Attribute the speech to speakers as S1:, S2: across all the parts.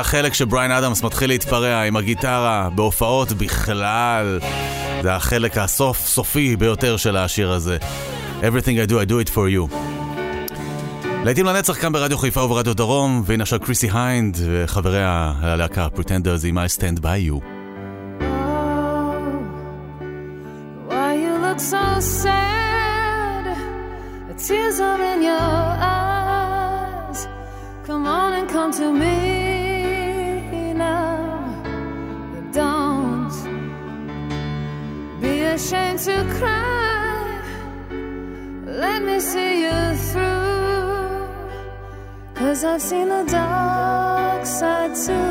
S1: החלק שבריין אדמס מתחיל להתפרע עם הגיטרה בהופעות בכלל. זה החלק הסוף סופי ביותר של השיר הזה. Everything I do, I do it for you. לעתים לנצח כאן ברדיו חיפה וברדיו דרום, והנה עכשיו קריסי היינד וחברי הלהקה זה עם I stand by you.
S2: Cause I've seen the dark side too.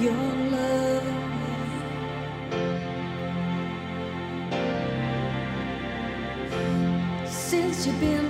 S2: your love. Since you've been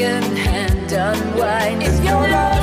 S3: Second hand unwind. If you're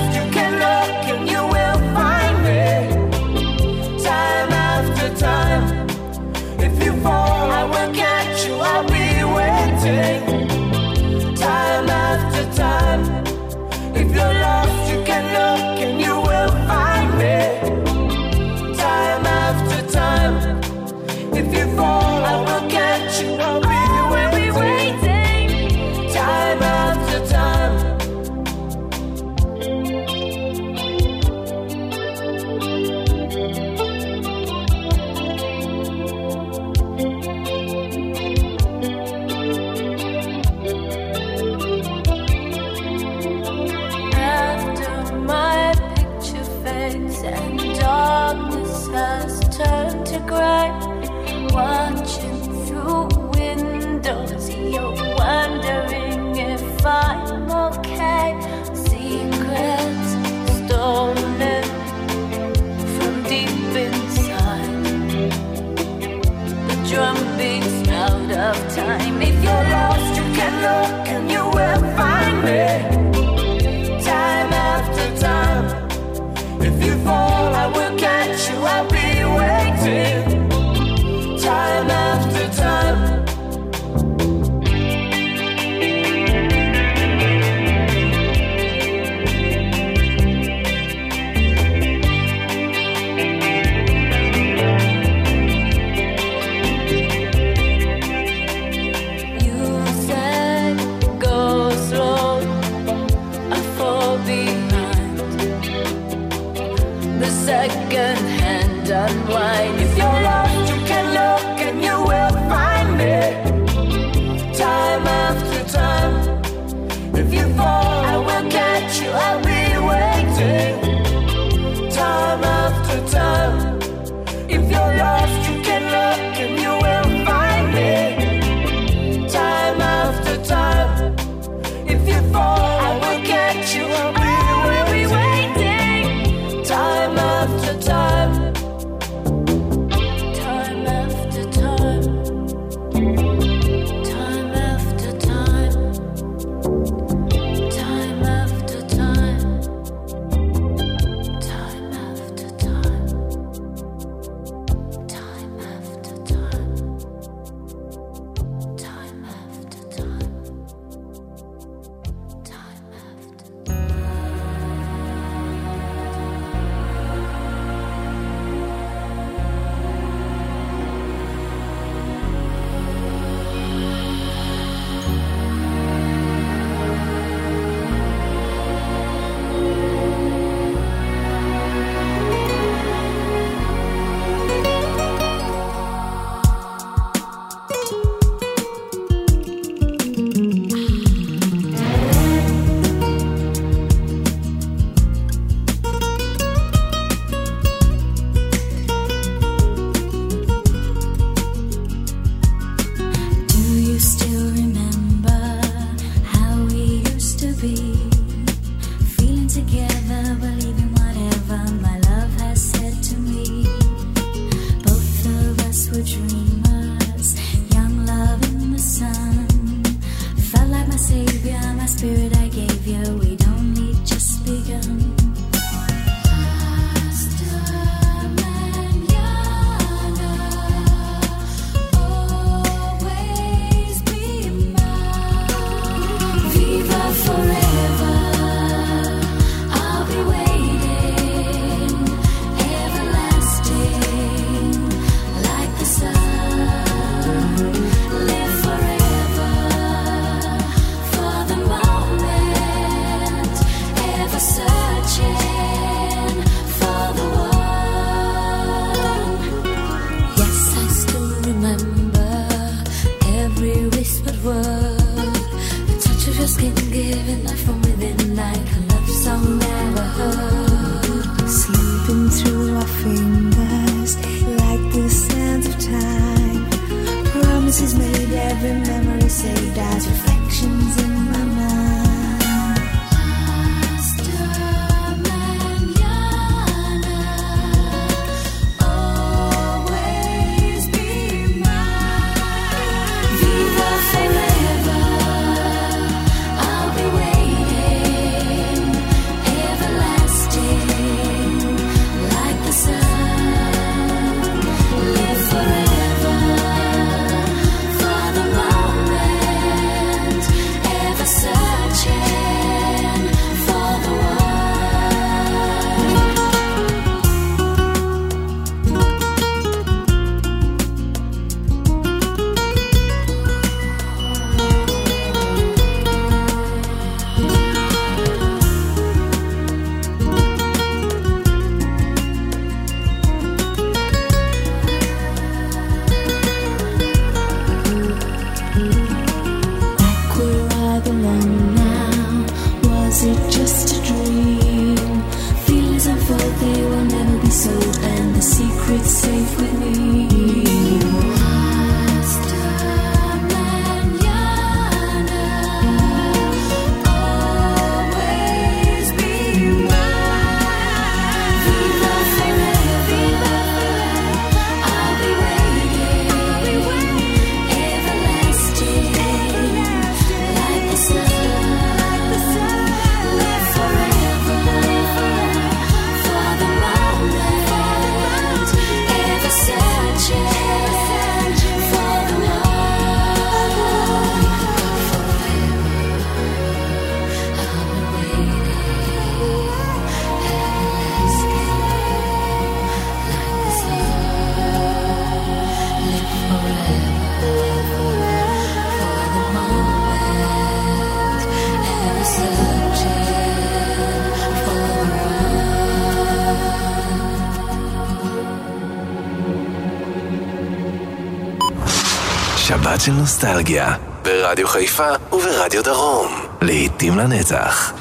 S4: של נוסטלגיה, ברדיו חיפה וברדיו דרום, לעתים לנצח.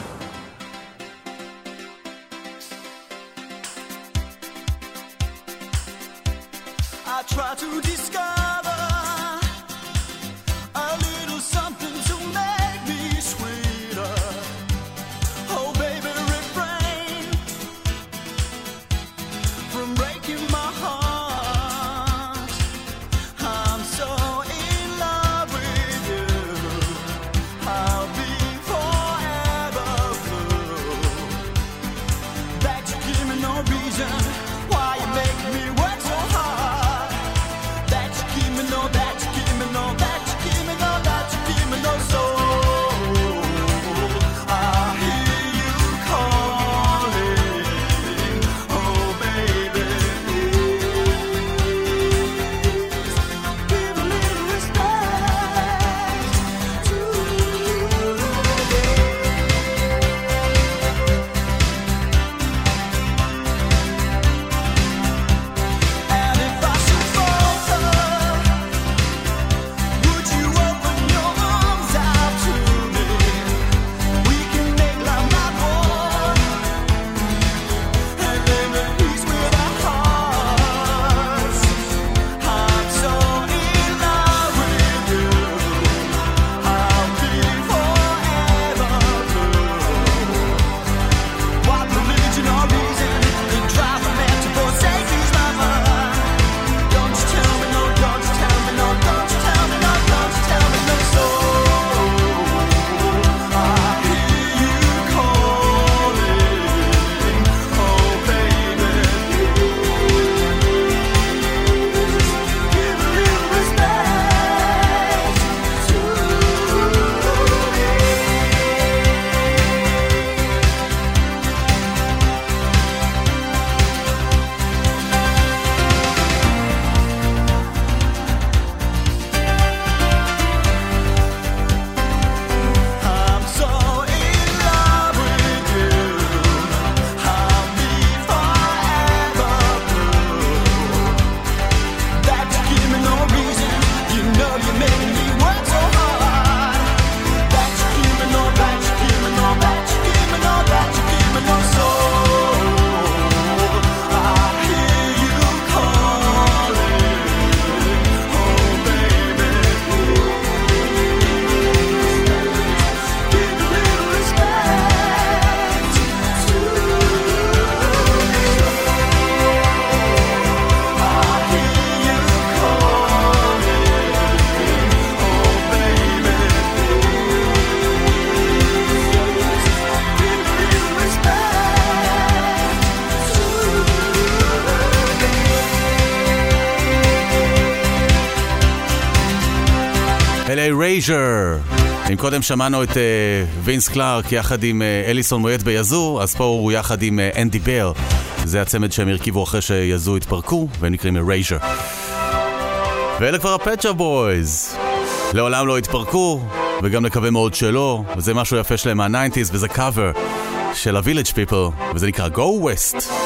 S5: I try to discover
S1: Erasure. אם קודם שמענו את אה, וינס קלארק יחד עם אה, אליסון מוייה ב Yazoo, אז פה הוא יחד עם אה, אנדי בל. זה הצמד שהם הרכיבו אחרי ש Yazoo התפרקו, והם נקראים Erasure. ואלה כבר ה Pet Shop Boys. לעולם לא התפרקו, וגם נקווה מאוד שלא, וזה משהו יפה שלהם מהניינטיז, וזה קאבר של ה Village People, וזה נקרא Go West.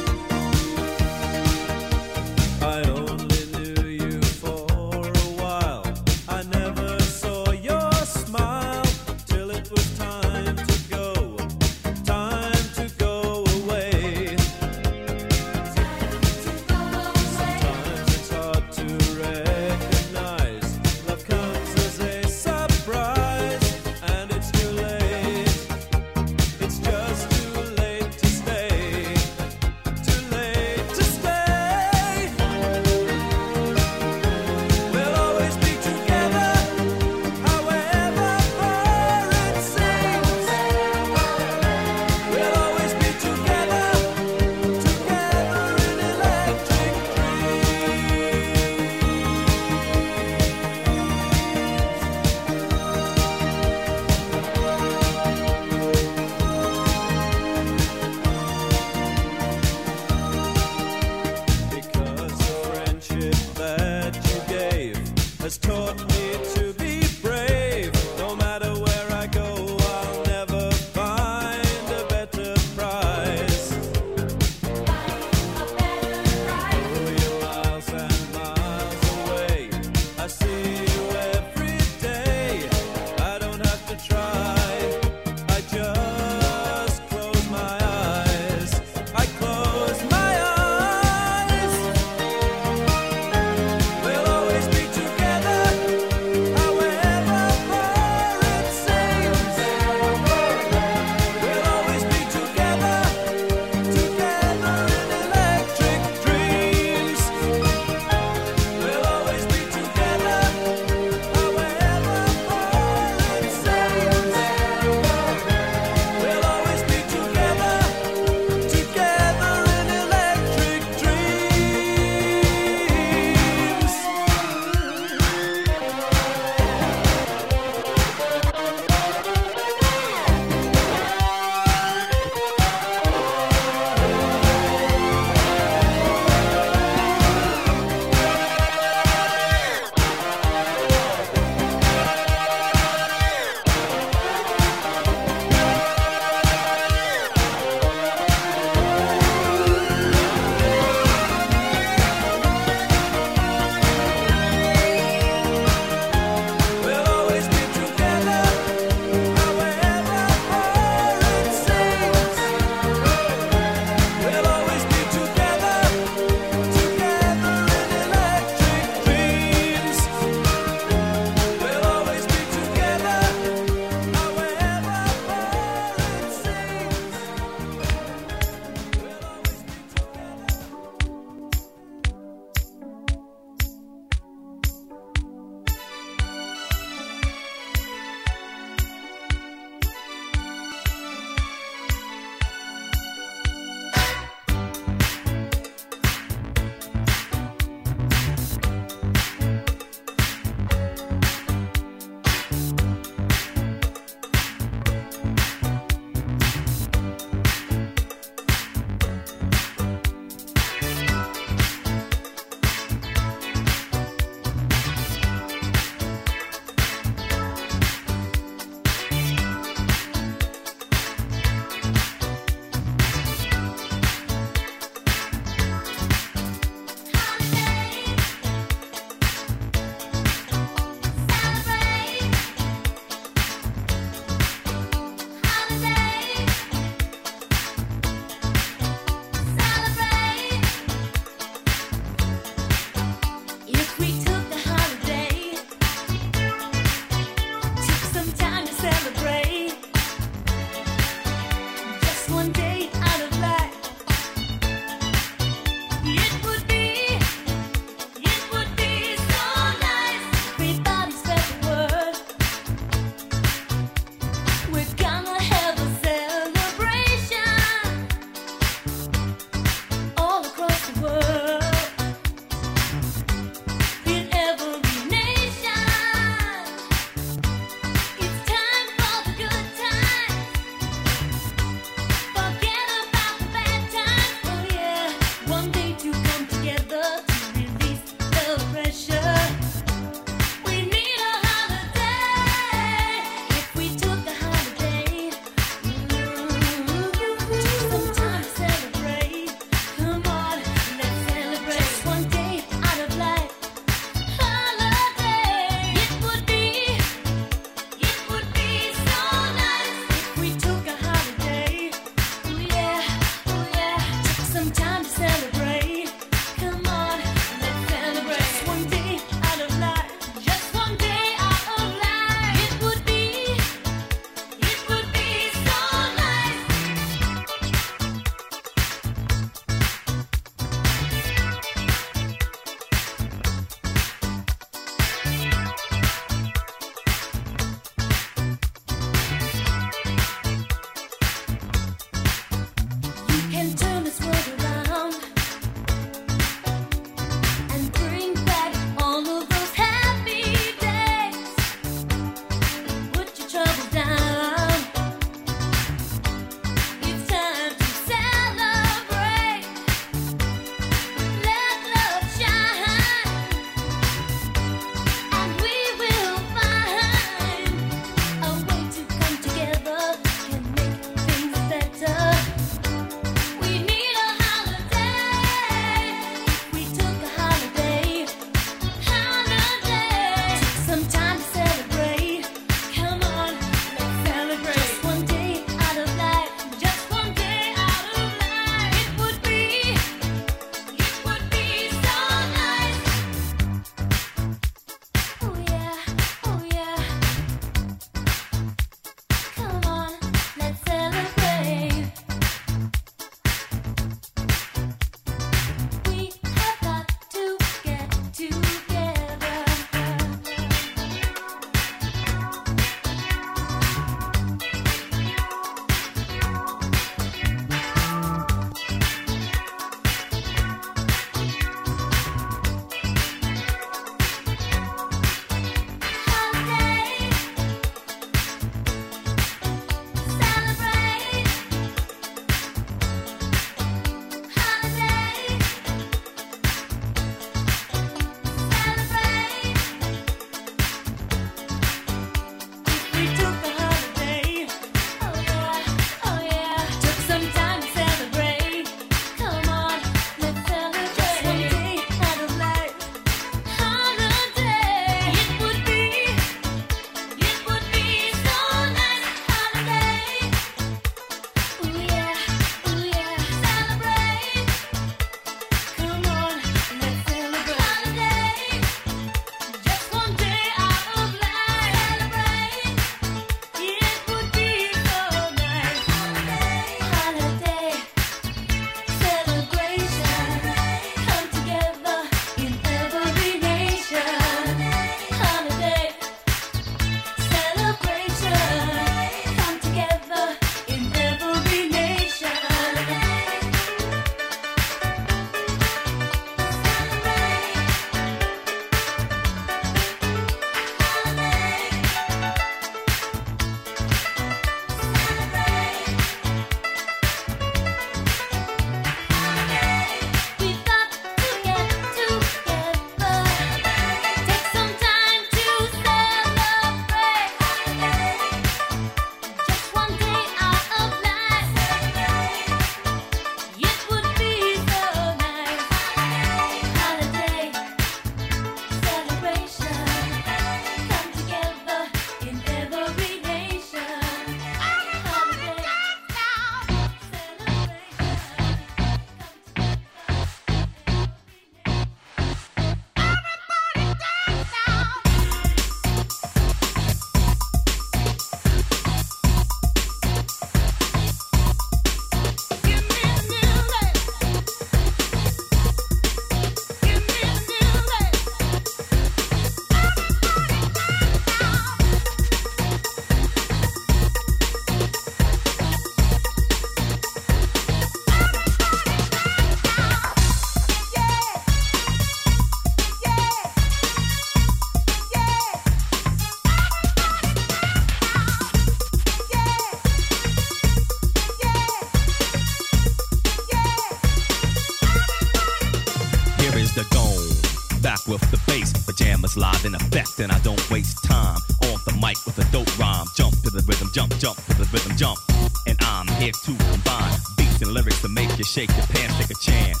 S6: And
S7: I don't waste time on the mic with a dope rhyme. Jump to the rhythm, jump, jump to the rhythm, jump. And I'm here to combine beats and lyrics to make you shake your pants, take a chance.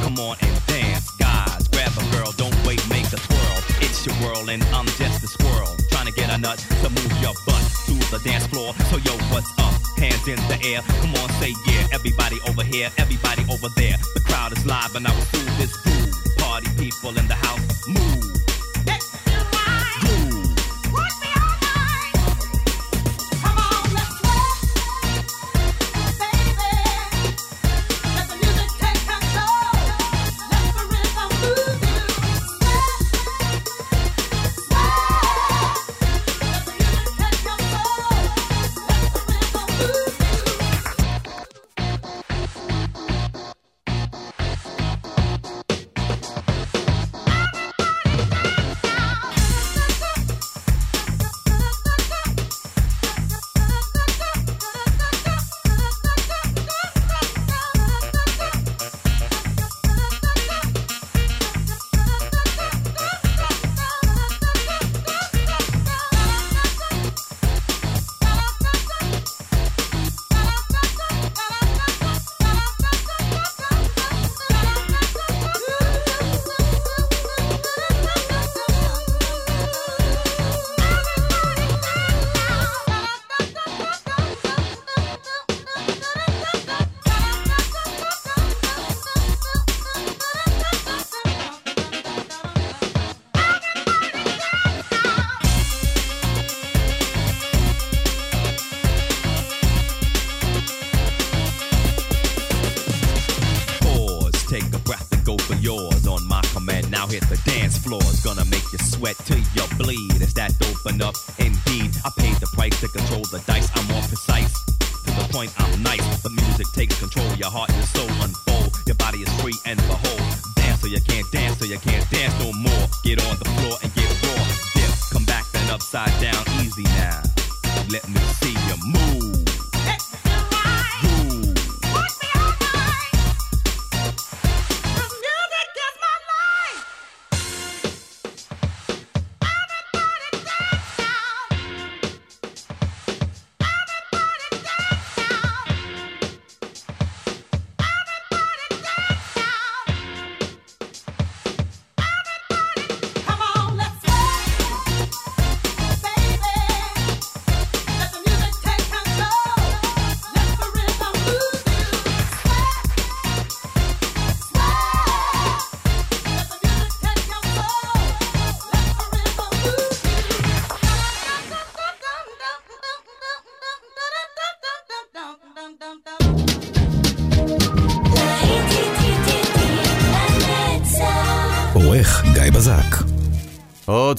S7: Come on and dance, guys. Grab a girl, don't wait, make a twirl. It's your world, and I'm just a squirrel. Trying to get a nut to move your butt to the dance floor. So, yo, what's up? Hands in the air. Come on, say yeah. Everybody over here, everybody over there.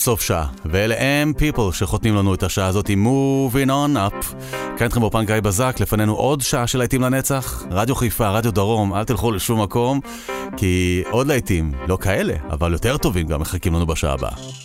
S2: סוף שעה, ואלה הם people שחותמים לנו את השעה הזאת עם Moving on up. כאן איתכם באופן גיא בזק, לפנינו עוד שעה של להיטים לנצח. רדיו חיפה, רדיו דרום, אל תלכו לשום מקום, כי עוד להיטים, לא כאלה, אבל יותר טובים גם מחכים לנו בשעה הבאה.